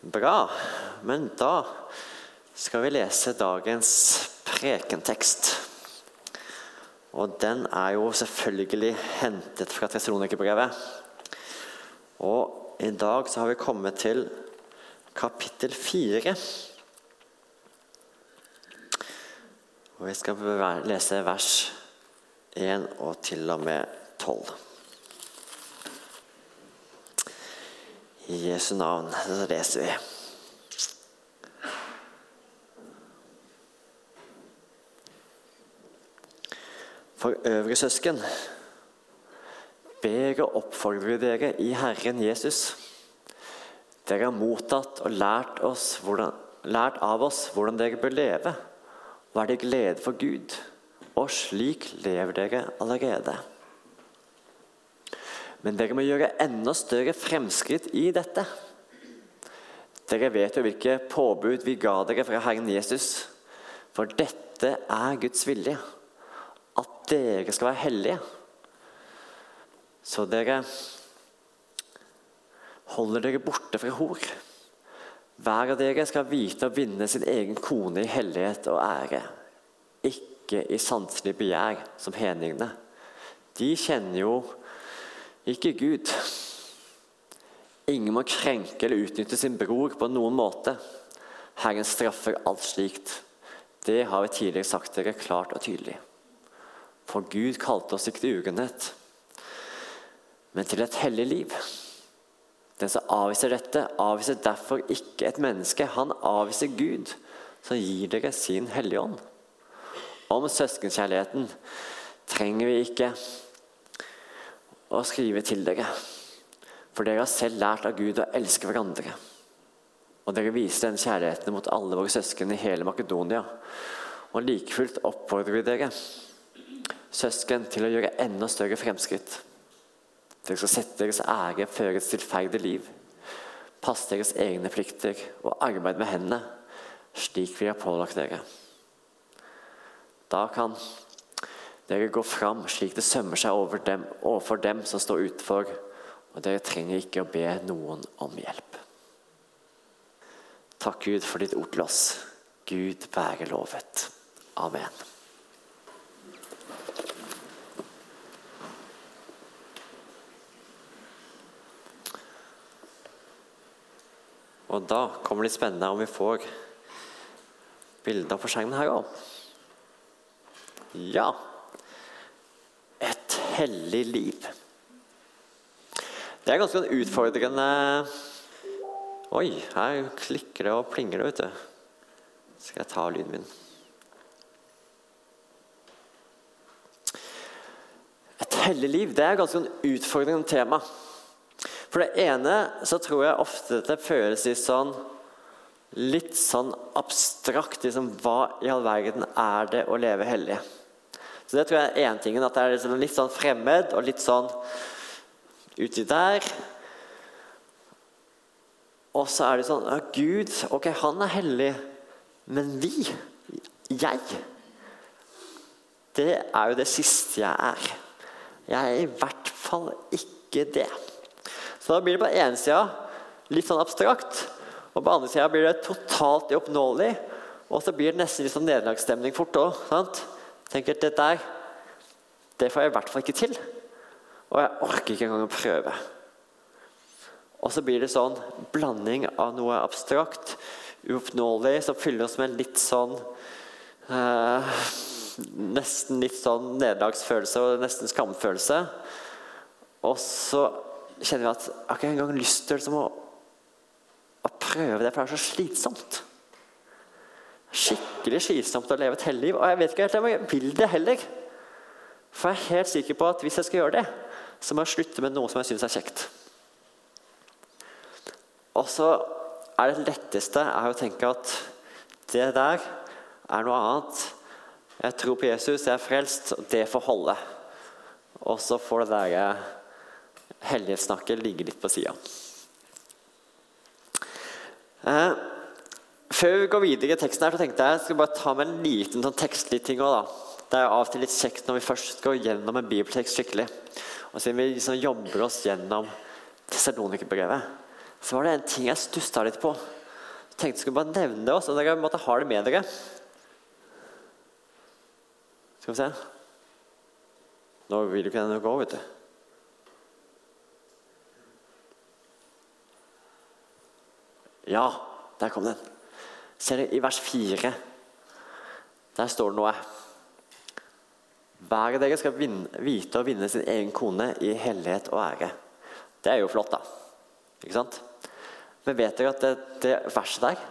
Bra. Men da skal vi lese dagens prekentekst. Og den er jo selvfølgelig hentet fra Tessalonikerbrevet. Og i dag så har vi kommet til kapittel fire. Og vi skal lese vers 1 og til og med 12. I Jesu navn så leser vi. For øvrige søsken ber og oppfordrer dere i Herren Jesus. Dere har mottatt og lært, hvordan, lært av oss hvordan dere bør leve, er det glede for Gud. Og slik lever dere allerede. Men dere må gjøre enda større fremskritt i dette. Dere vet jo hvilke påbud vi ga dere fra Herren Jesus. For dette er Guds vilje, at dere skal være hellige. Så dere holder dere borte fra hor. Hver av dere skal vite å vinne sin egen kone i hellighet og ære. Ikke i sanselig begjær som hedningene. De kjenner jo ikke Gud. Ingen må krenke eller utnytte sin bror på noen måte. Herren straffer alt slikt. Det har vi tidligere sagt dere klart og tydelig. For Gud kalte oss ikke til urenhet, men til et hellig liv. Den som avviser dette, avviser derfor ikke et menneske. Han avviser Gud, som gir dere sin Hellige Ånd. Om søskenkjærligheten trenger vi ikke å skrive til dere. For dere har selv lært av Gud å elske hverandre. Og dere viser den kjærligheten mot alle våre søsken i hele Makedonia. Og like fullt oppfordrer vi dere, søsken, til å gjøre enda større fremskritt. Dere skal sette deres ære før et stillferdig liv. Passe deres egne plikter og arbeide med hendene, slik vi har pålagt dere. Da kan dere går fram slik det sømmer seg over dem, overfor dem som står utenfor, og dere trenger ikke å be noen om hjelp. Takk, Gud, for ditt ord til oss. Gud være lovet. Amen. Og da kommer det spennende om vi får bilder på skjermen her òg. Ja hellig liv. Det er ganske utfordrende Oi, her klikker det og plinger det, vet du. Skal jeg ta lyden min? Et hellig liv det er ganske ganske utfordrende tema. For det ene så tror jeg ofte det føles litt sånn litt sånn abstrakt. Liksom, hva i all verden er det å leve hellig? Så det tror jeg er én ting. At det er liksom litt sånn fremmed og litt sånn uti der. Og så er det sånn ja, Gud, ok, han er hellig, men vi, jeg Det er jo det siste jeg er. Jeg er i hvert fall ikke det. Så da blir det på ene sida litt sånn abstrakt, og på andre sida blir det totalt uoppnåelig. Og så blir det nesten litt sånn nederlagsstemning fort òg tenker at dette der, det får jeg i hvert fall ikke til. Og jeg orker ikke engang å prøve. Og så blir det sånn blanding av noe abstrakt, uoppnåelig, som fyller oss med litt sånn eh, Nesten litt sånn nederlagsfølelse og nesten skamfølelse. Og så kjenner vi at jeg har ikke engang lyst til liksom, å, å prøve det, for det er så slitsomt skikkelig slitsomt å leve et hellig liv. Og jeg vet ikke helt om jeg vil det heller. For jeg er helt sikker på at hvis jeg skal gjøre det, så må jeg slutte med noe som jeg syns er kjekt. Og så er det letteste er å tenke at det der er noe annet. Jeg tror på Jesus, jeg er frelst, og det får holde. Og så får det der hellighetssnakket ligge litt på sida. Eh, før vi går videre i teksten, her, så tenkte jeg jeg skal bare ta med en liten sånn tekstlig ting også, Det er av og til litt kjekt når vi først går gjennom en bibeltekst skikkelig. Og siden vi liksom jobber oss gjennom Tessalonikerbrevet, så var det en ting jeg stussa litt på. Jeg tenkte jeg skulle bare nevne det, også, så dere måtte ha det med dere. Skal vi se Nå vil jo ikke den gå, vet du. Ja, der kom den. Ser dere i vers 4? Der står det noe. Hver av dere skal vite å vinne sin egen kone i hellighet og ære. Det er jo flott, da. Ikke sant? Men vet dere at det, det verset der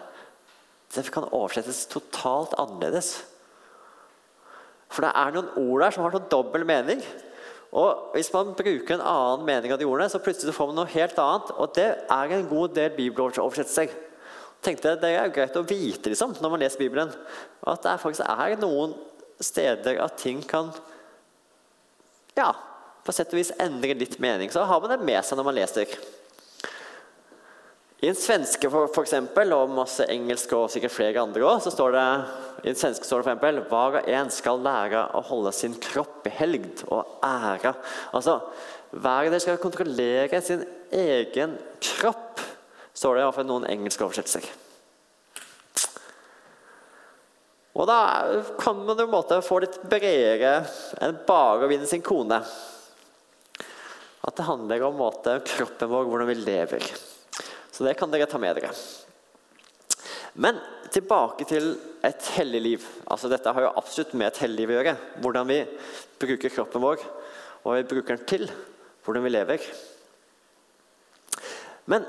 det kan oversettes totalt annerledes? For det er noen ord der som har noen dobbel mening. Og Hvis man bruker en annen mening av de ordene, så plutselig får man noe helt annet. Og det er en god del bibeloversettelser. Tenkte jeg Det er greit å vite liksom, når man leser Bibelen, at det faktisk er noen steder at ting kan ja, på sett og vis endre litt mening. Så har man det med seg når man leser. I en svenske for, for eksempel, og masse engelsk og sikkert flere andre også, så står det i en svenske står det for eksempel, hver og en skal lære å holde sin kropp i helgd og ære. Altså, hver og en skal kontrollere sin egen kropp, står det i hvert fall noen engelske oversettelser. Og da kan man jo en måte få litt bredere enn bare å vinne sin kone. At det handler om måte, kroppen vår, hvordan vi lever. Så det kan dere ta med dere. Men tilbake til et hellig liv. Altså, dette har jo absolutt med et hellig liv å gjøre. Hvordan vi bruker kroppen vår, og hva vi bruker den til. Hvordan vi lever. Men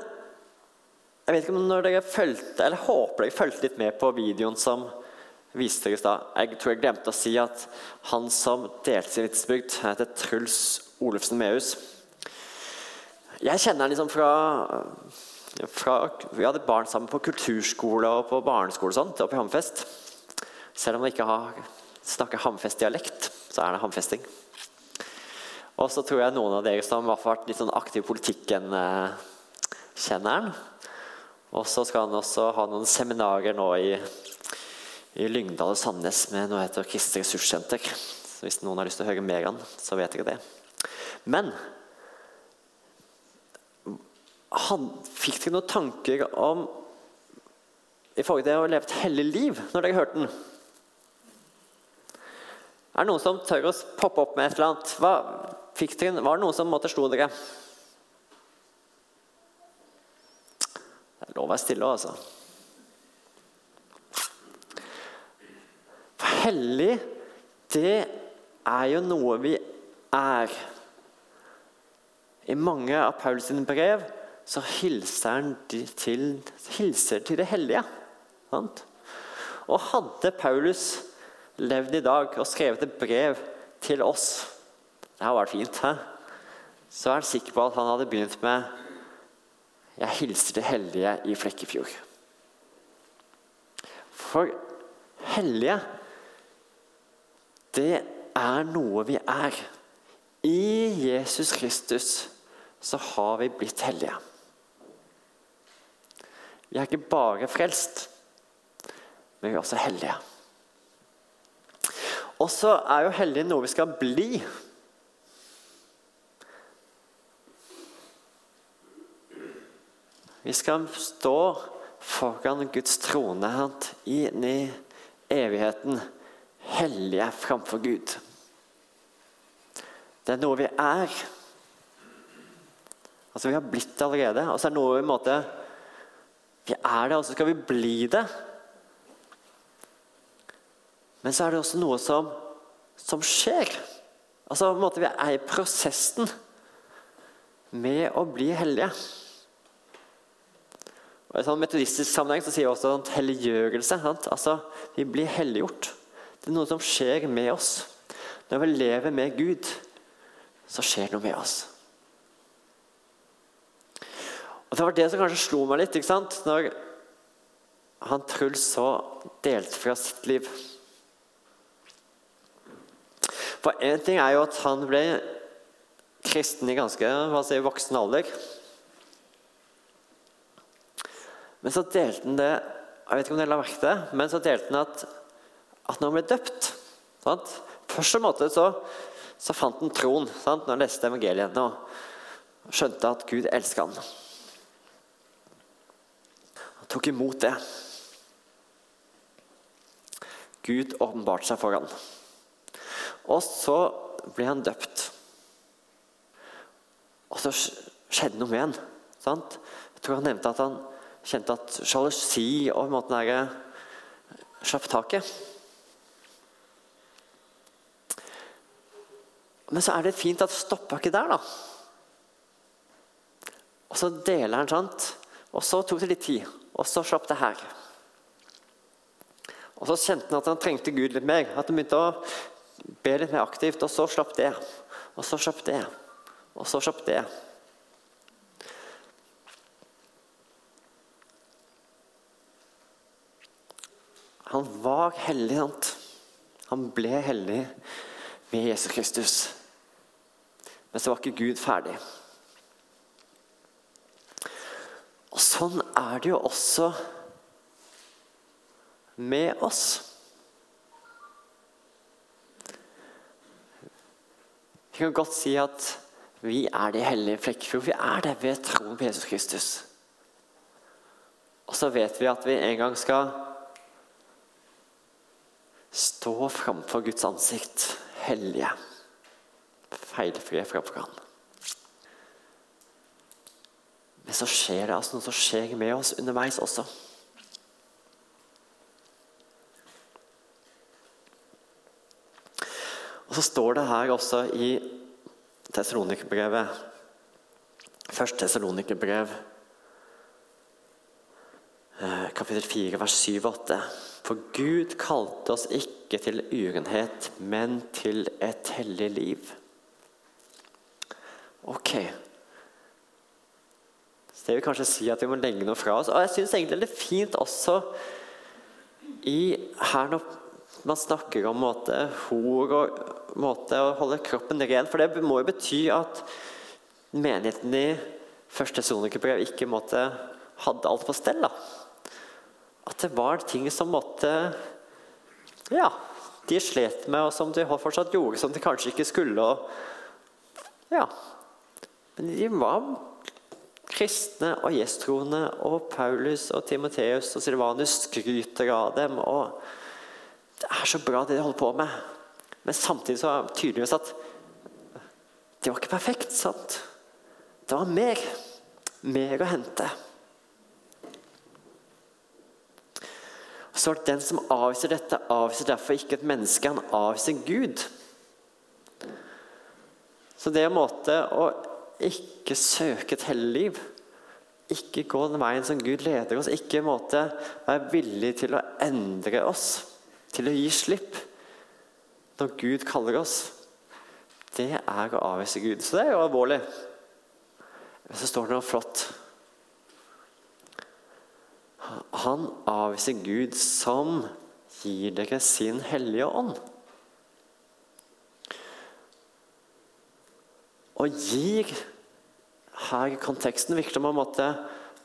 jeg vet ikke om når dere følte, eller håper dere fulgte litt med på videoen som viste dere i stad. Jeg tror jeg glemte å si at han som delte sin vitnesbyrd, heter Truls Olufsen Mehus. Jeg kjenner han liksom fra fra, vi hadde barn sammen på kulturskole og på barneskole og sånt, oppe i Hamfest. Selv om vi ikke har, snakker Hamfest-dialekt, så er det hamfesting. Og så tror jeg noen av dere som har vært litt sånn aktiv i politikken, eh, kjenner han. Og så skal han også ha noen seminarer nå i, i Lyngdal og Sandnes med noe heter Kristent ressurssenter. Så hvis noen har lyst til å høre mer om så vet dere det. Men han, fikk dere noen tanker om i forhold til å leve et hellig liv når dere hørte den? Er det noen som tør å poppe opp med et eller annet? Hva, fikk dere, var det noen som måtte slo dere? Det er lov å være stille altså. For hellig, det er jo noe vi er. I mange av Paulus sine brev så hilser han til, hilser til det hellige. Sant? Og hadde Paulus levd i dag og skrevet et brev til oss Det har vært fint, He? så er han sikker på at han hadde begynt med 'Jeg hilser det hellige i Flekkefjord'. For hellige, det er noe vi er. I Jesus Kristus så har vi blitt hellige. Vi er ikke bare frelst, men vi er også hellige. Og så er jo hellige noe vi skal bli. Vi skal stå foran Guds trone inn i evigheten, hellige framfor Gud. Det er noe vi er. Altså Vi har blitt det allerede. Og så er det noe i en måte vi er det, og så skal vi bli det. Men så er det også noe som, som skjer. Altså en måte Vi er i prosessen med å bli hellige. Og I sånn metodistisk sammenheng så sier vi også sånn helliggjørelse. Sant? Altså, Vi blir helliggjort. Det er noe som skjer med oss. Når vi lever med Gud, så skjer det noe med oss. Og Det var det som kanskje slo meg litt ikke sant? når han Truls så delte fra sitt liv. For én ting er jo at han ble kristen i ganske hva si, voksen alder. Men så delte han det jeg vet ikke om dere la merke til det, men så delte han at, at når han ble døpt sant? Først måte så, så fant han troen sant? når han leste evangeliet og skjønte at Gud elska han. Han tok imot det. Gud åpenbarte seg for ham. Og så ble han døpt. Og så skjedde noe med han. Jeg tror han nevnte at han kjente at sjalusi og måten der slapp taket. Men så er det fint at det stoppa ikke der, da. Og så deler han, sant. Og så tok det litt tid, og så slapp det her. Og så kjente han at han trengte Gud litt mer. At han begynte å be litt mer aktivt, og så slapp det. Og så slapp det. Og så slapp det. Han var hellig, sant? Han ble hellig ved Jesus Kristus. Men så var ikke Gud ferdig. Og sånn er det jo også med oss. Vi kan godt si at vi er de hellige Flekkefjord. Vi er det ved troen på Jesus Kristus. Og så vet vi at vi en gang skal stå framfor Guds ansikt, hellige, feilfrie framfor Han. Men så skjer det altså noe som skjer med oss underveis også. Og så står det her også i Tessalonikerbrevet, først Tessalonikerbrev, eh, kapittel 4, vers 7-8. For Gud kalte oss ikke til urenhet, men til et hellig liv. Ok. Så det vil kanskje si at vi må legge noe fra oss. Og jeg syns egentlig det er fint også i her når man snakker om måte, hor og måte å holde kroppen ren. For det må jo bety at menigheten i første sonikerbrev ikke måtte, hadde alt på stell. da. At det var ting som måtte Ja, de slet med, og som de fortsatt gjorde, som de kanskje ikke skulle. og ja, Men de var kristne og gjesttroende, og Paulus og Timoteus og Silvanus skryter av dem. og Det er så bra, det de holder på med. Men samtidig så er det tydeligvis at det var ikke perfekt. sant? Det var mer. Mer å hente. Er det den som avviser dette, avviser derfor ikke et menneske, han avviser Gud. Så det er en måte å ikke søke et hellig liv, ikke gå den veien som Gud leder oss, ikke måte være villig til å endre oss, til å gi slipp når Gud kaller oss, det er å avvise Gud. Så det er jo alvorlig. Men så står det noe flott. Han avviser Gud som gir dere sin hellige ånd. Og gir Her i konteksten virker det en måte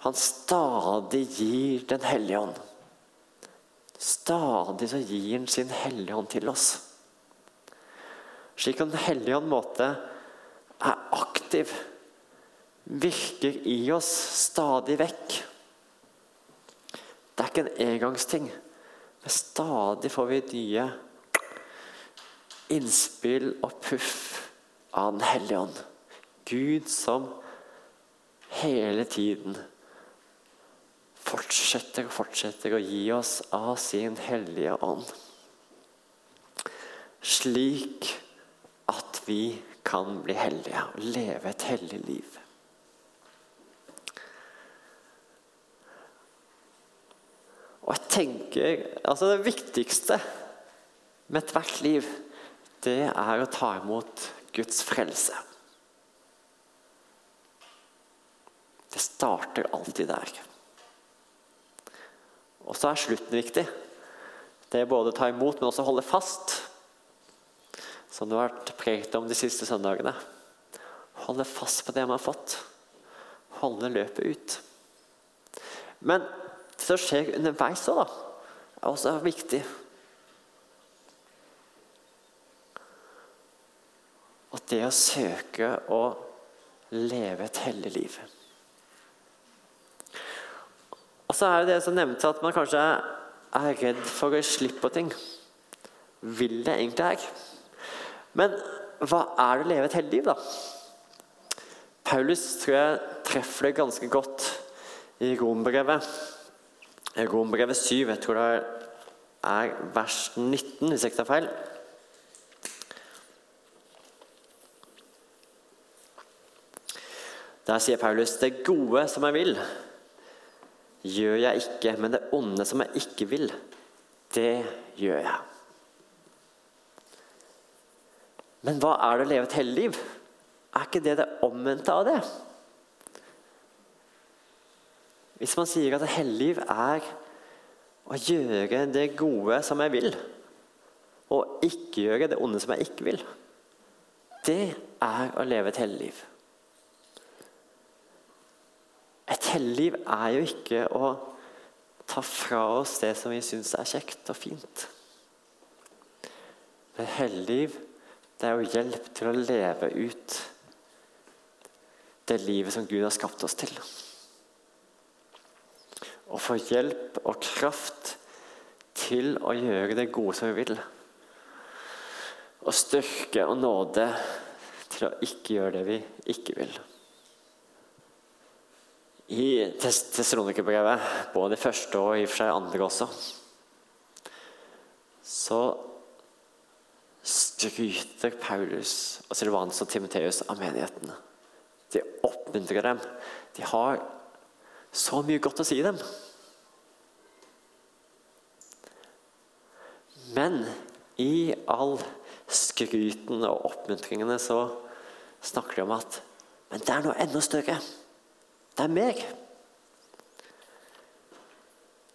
han stadig gir Den hellige ånd. Stadig så gir han sin hellige ånd til oss. Slik at Den hellige ånd måte er aktiv, virker i oss stadig vekk. Det er ikke en engangsting. Men stadig får vi nye innspill og puff av Den hellige ånd. Gud som hele tiden fortsetter og fortsetter å gi oss av sin hellige ånd. Slik at vi kan bli hellige og leve et hellig liv. Og jeg tenker, altså Det viktigste med ethvert liv, det er å ta imot Guds frelse. Det starter alltid der. Og så er slutten viktig. Det er både å ta imot, men også holde fast som det har vært prekt om de siste søndagene. Holde fast på det man har fått. Holde løpet ut. Men det som skjer underveis òg, er også viktig. Og det å søke å leve et hellig liv. Og så er det det som nevnte at man kanskje er redd for å gi slipp på ting. Vil det egentlig her? Men hva er det å leve et heldig liv, da? Paulus tror jeg treffer det ganske godt i Rombrevet. Rombrevet 7, jeg tror det er vers 19, hvis jeg ikke tar feil. Der sier Paulus det gode som jeg vil, gjør jeg ikke, men det onde som jeg ikke vil, det gjør jeg. Men hva er det å leve et hellig liv? Er ikke det det omvendte av det? Hvis man sier at et hellig er å gjøre det gode som jeg vil, og ikke gjøre det onde som jeg ikke vil, det er å leve et hellig liv. Et hellig liv er jo ikke å ta fra oss det som vi syns er kjekt og fint. Et hellig liv det er jo hjelp til å leve ut det livet som Gud har skapt oss til. Å få hjelp og kraft til å gjøre det gode som vi vil. Og styrke og nåde til å ikke gjøre det vi ikke vil. I Tessalonikerbrevet, både i første og i og for seg andre også, så skryter Paulus og Silvanus og Timoteus av menighetene. De oppmuntrer dem. De har så mye godt å si dem. Men i all skryten og oppmuntringene så snakker de om at Men det er noe enda større. Det er meg.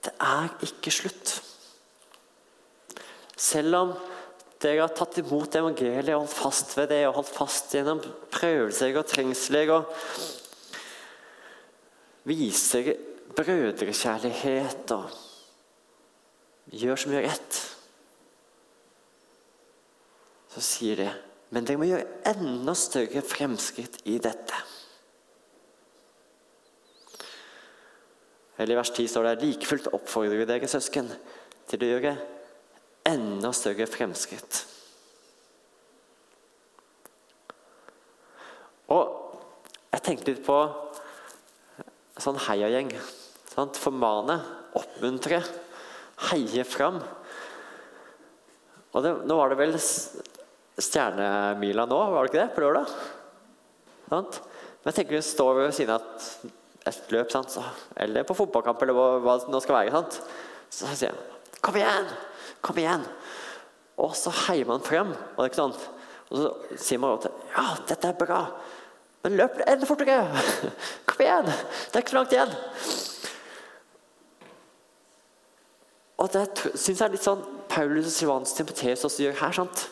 Det er ikke slutt. Selv om dere har tatt imot evangeliet og holdt fast ved det, og holdt fast gjennom prøvelser og trengsler. og Viser brødrekjærlighet og gjør som gjør rett. Så sier de men dere må gjøre enda større fremskritt i dette. Eller I vers 10 står det like fullt oppfordrer vi dere, søsken, til å gjøre enda større fremskritt. Og jeg tenkte litt på sånn heiagjeng. Formane, oppmuntre, heie fram. Og det, nå var det vel Stjernemila nå, var det ikke det? På lørdag? Sant? Men jeg tenker vi står ved siden av et løp, sant? eller på fotballkamp, eller hva, det nå skal være. Sant? Så sier jeg 'Kom igjen! Kom igjen!' Og så heier man frem. Og, det er ikke sant? og så sier man at 'Ja, dette er bra'. Men løp enda fortere! Kom igjen! Det er ikke så langt igjen. Og det syns jeg er litt sånn Paulus og Silvanus Timoteus også gjør her. sant?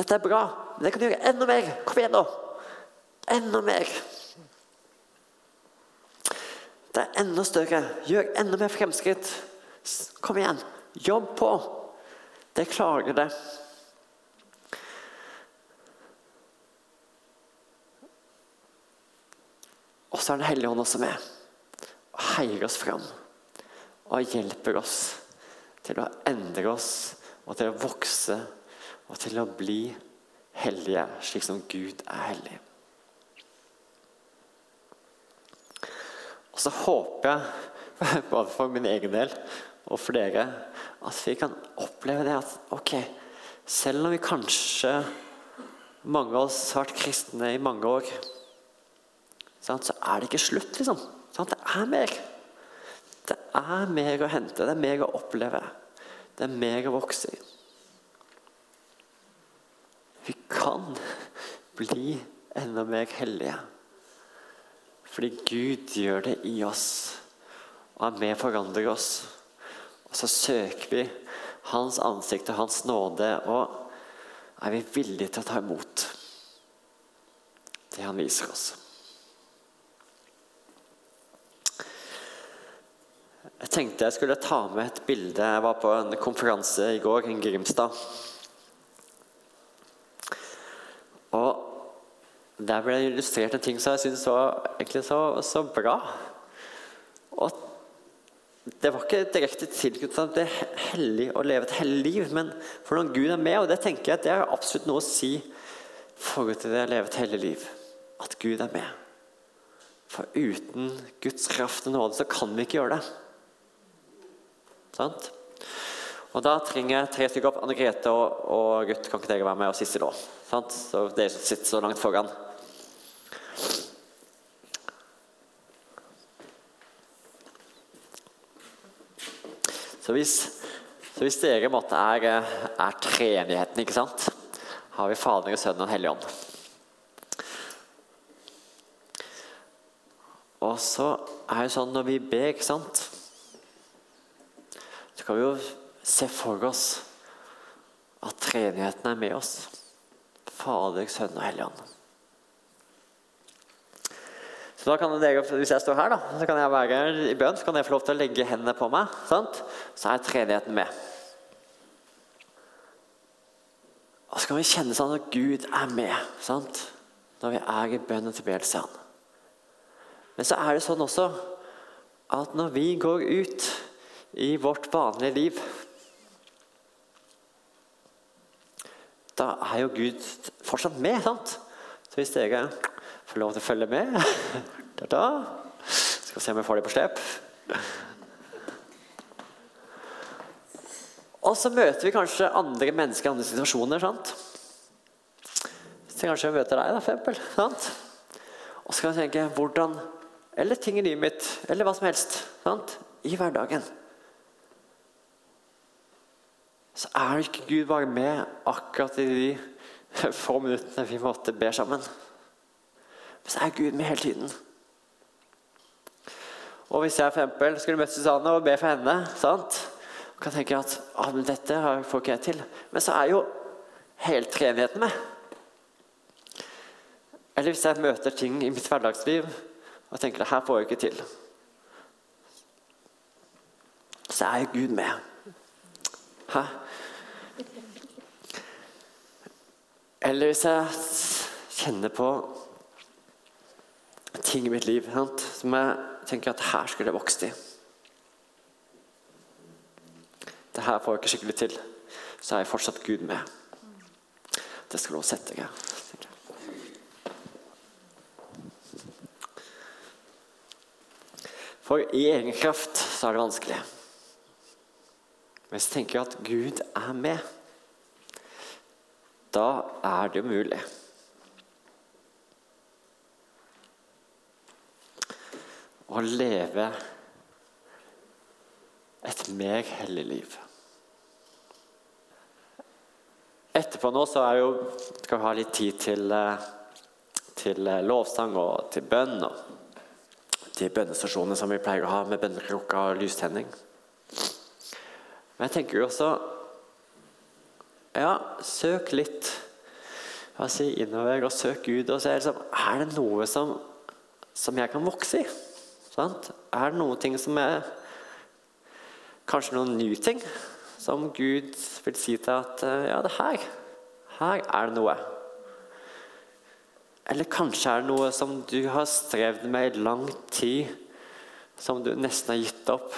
Dette er bra, men det kan gjøre enda mer. Kom igjen, nå! Enda mer. Det er enda større. Gjør enda mer fremskritt. Kom igjen. Jobb på. Det klarer det. Så er Den hellige ånd også med og heier oss fram. Og hjelper oss til å endre oss og til å vokse og til å bli hellige, slik som Gud er hellig. Og så håper jeg, både for min egen del og for dere, at vi kan oppleve det at ok, selv om vi kanskje mange av oss har vært kristne i mange år, så er det ikke slutt, liksom. Det er mer. Det er mer å hente, det er mer å oppleve. Det er mer å vokse i. Vi kan bli enda mer hellige. Fordi Gud gjør det i oss og er med og forandrer oss. Og så søker vi Hans ansikt og Hans nåde, og er vi villige til å ta imot det Han viser oss. Tenkte jeg skulle ta med et bilde. Jeg var på en konferanse i går i Grimstad. Og Der ble det illustrert en ting som jeg syntes var egentlig så, så bra. Og det var ikke direkte tilknyttet til hellig å leve et hellig liv, men når Gud er med, og det tenker jeg at det er absolutt noe å si forhold til det å leve et hellig liv, at Gud er med. For uten Guds kraft og nåde så kan vi ikke gjøre det. Sant? Og Da trenger tre stykker opp. Anne Grete og, og gutt, kan ikke dere være med? Og Sissel òg. Så dere som sitter så langt foran. Så hvis, så hvis dere måtte er, er treenigheten, ikke sant, har vi Fader og Sønnen og Den hellige ånd. Og så er det sånn når vi ber, ikke sant Kan vi jo se for oss at treenigheten er med oss. Fader, Sønn og Hellig. Så da kan dere, Hvis jeg står her, da, så kan jeg være i bønn, så kan dere få lov til å legge hendene på meg. Sant? Så er treenigheten med. Og så kan vi kjenne sånn at Gud er med sant? når vi er i bønn og tilbedelse. Men så er det sånn også at når vi går ut i vårt vanlige liv Da er jo Gud fortsatt med. sant? Så hvis dere får lov til å følge med da, da. Skal se om jeg får det på slep. Og så møter vi kanskje andre mennesker i andre situasjoner. sant? Så kanskje jeg møter deg, da, for eksempel. Sant? Og så kan jeg tenke hvordan Eller ting i livet mitt, eller hva som helst. Sant? I hverdagen. Så er ikke Gud bare med akkurat i de få minuttene vi måtte be sammen. Men så er Gud med hele tiden. Og hvis jeg for eksempel skulle møtt Susanne og be for henne sant? Og kan tenke at ah, men dette får ikke jeg til. Men så er jo hele treenigheten med. Eller hvis jeg møter ting i mitt hverdagsliv og tenker at her får jeg ikke til. Så er Gud med. Hæ? Eller hvis jeg kjenner på ting i mitt liv sant? som jeg tenker at her skulle jeg vokst i. Det her får jeg ikke skikkelig til. Så er jeg fortsatt Gud med. Det skal du sette deg. For i egen kraft så er det vanskelig. Men så tenker jeg at Gud er med. Da er det mulig. Å leve et mer hellig liv. Etterpå nå så jo, skal vi ha litt tid til, eh, til eh, lovsang og til bønn. og De bønnestasjonene som vi pleier å ha med bønnekrukka og lystenning. Men jeg tenker jo også Ja, søk litt hva si, innover og søk Gud. og se liksom, Er det noe som, som jeg kan vokse i? Sant? Er det noen ting som er Kanskje noen nye ting? som Gud vil si til at eh, ja, det her, her er det noe. Eller kanskje er det noe som du har strevd med i lang tid, som du nesten har gitt opp.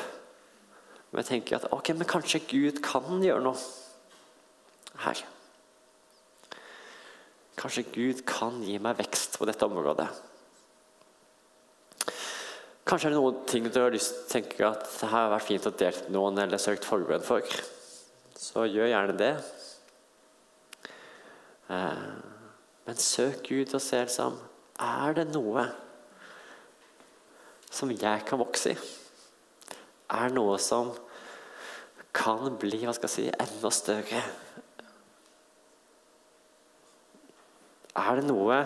Men jeg tenker at ok, men kanskje Gud kan gjøre noe her. Kanskje Gud kan gi meg vekst på dette området. Kanskje er det noen ting du har lyst til å tenke at det har vært fint å dele med noen eller søkt forbønn for så gjør gjerne det. Eh, men søk Gud og se liksom Er det noe som jeg kan vokse i? Er det noe som kan bli hva skal jeg si, enda større? Er det noe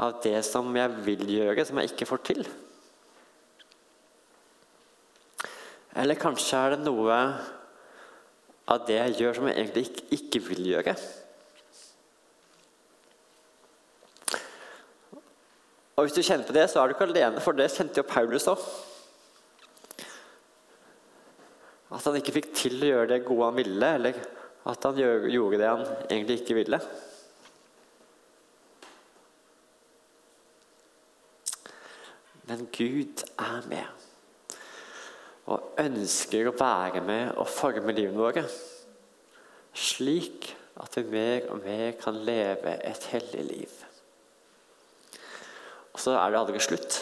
av det som jeg vil gjøre, som jeg ikke får til? Eller kanskje er det noe av det jeg gjør, som jeg egentlig ikke, vil gjøre. Og Hvis du kjenner på det, så er du ikke alene, for det kjente jo Paulus òg. At han ikke fikk til å gjøre det gode han ville, eller at han gjorde det han egentlig ikke ville. Men Gud er med og ønsker å være med og forme livene våre, slik at vi mer og mer kan leve et hellig liv. Og så er det aldri slutt.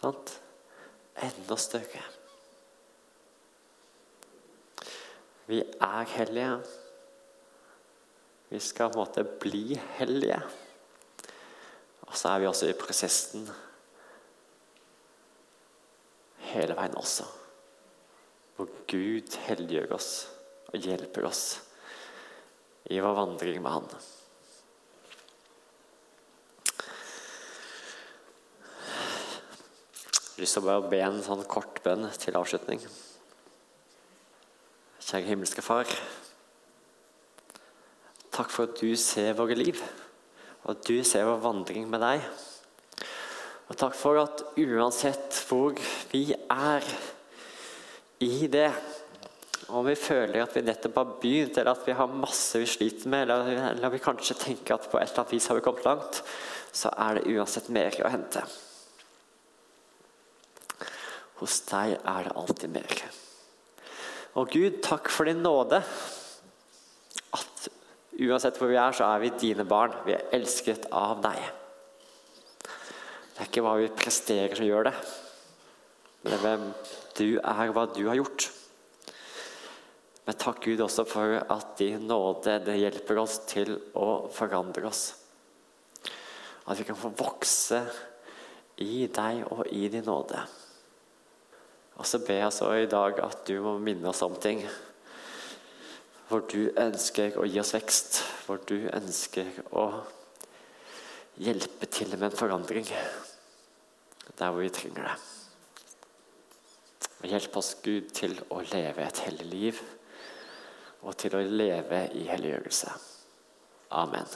Sant? Enda større. Vi er hellige. Vi skal på en måte bli hellige. Og så er vi også i prosessen hele veien også. Hvor Gud helliggjør oss og hjelper oss i vår vandring med Han. Jeg har lyst til å be en sånn kort bønn til avslutning. Kjære himmelske Far. Takk for at du ser våre liv, og at du ser vår vandring med deg. Og takk for at uansett hvor vi er i det, om vi føler at vi nettopp har begynt, eller at vi har masse vi sliter med, eller, eller vi kanskje tenker at på et eller annet vis har vi kommet langt, så er det uansett mer å hente. Hos deg er det alltid mer. Og Gud, takk for din nåde. At uansett hvor vi er, så er vi dine barn. Vi er elsket av deg. Det er ikke hva vi presterer som gjør det, men det er hvem du er, hva du har gjort. Men takk Gud også for at din nåde det hjelper oss til å forandre oss. At vi kan få vokse i deg og i din nåde. Og så ber jeg så i dag at du må minne oss om ting. Hvor du ønsker å gi oss vekst. Hvor du ønsker å hjelpe til med en forandring. Der hvor vi trenger det. Hjelp oss, Gud, til å leve et hellig liv og til å leve i helliggjørelse. Amen.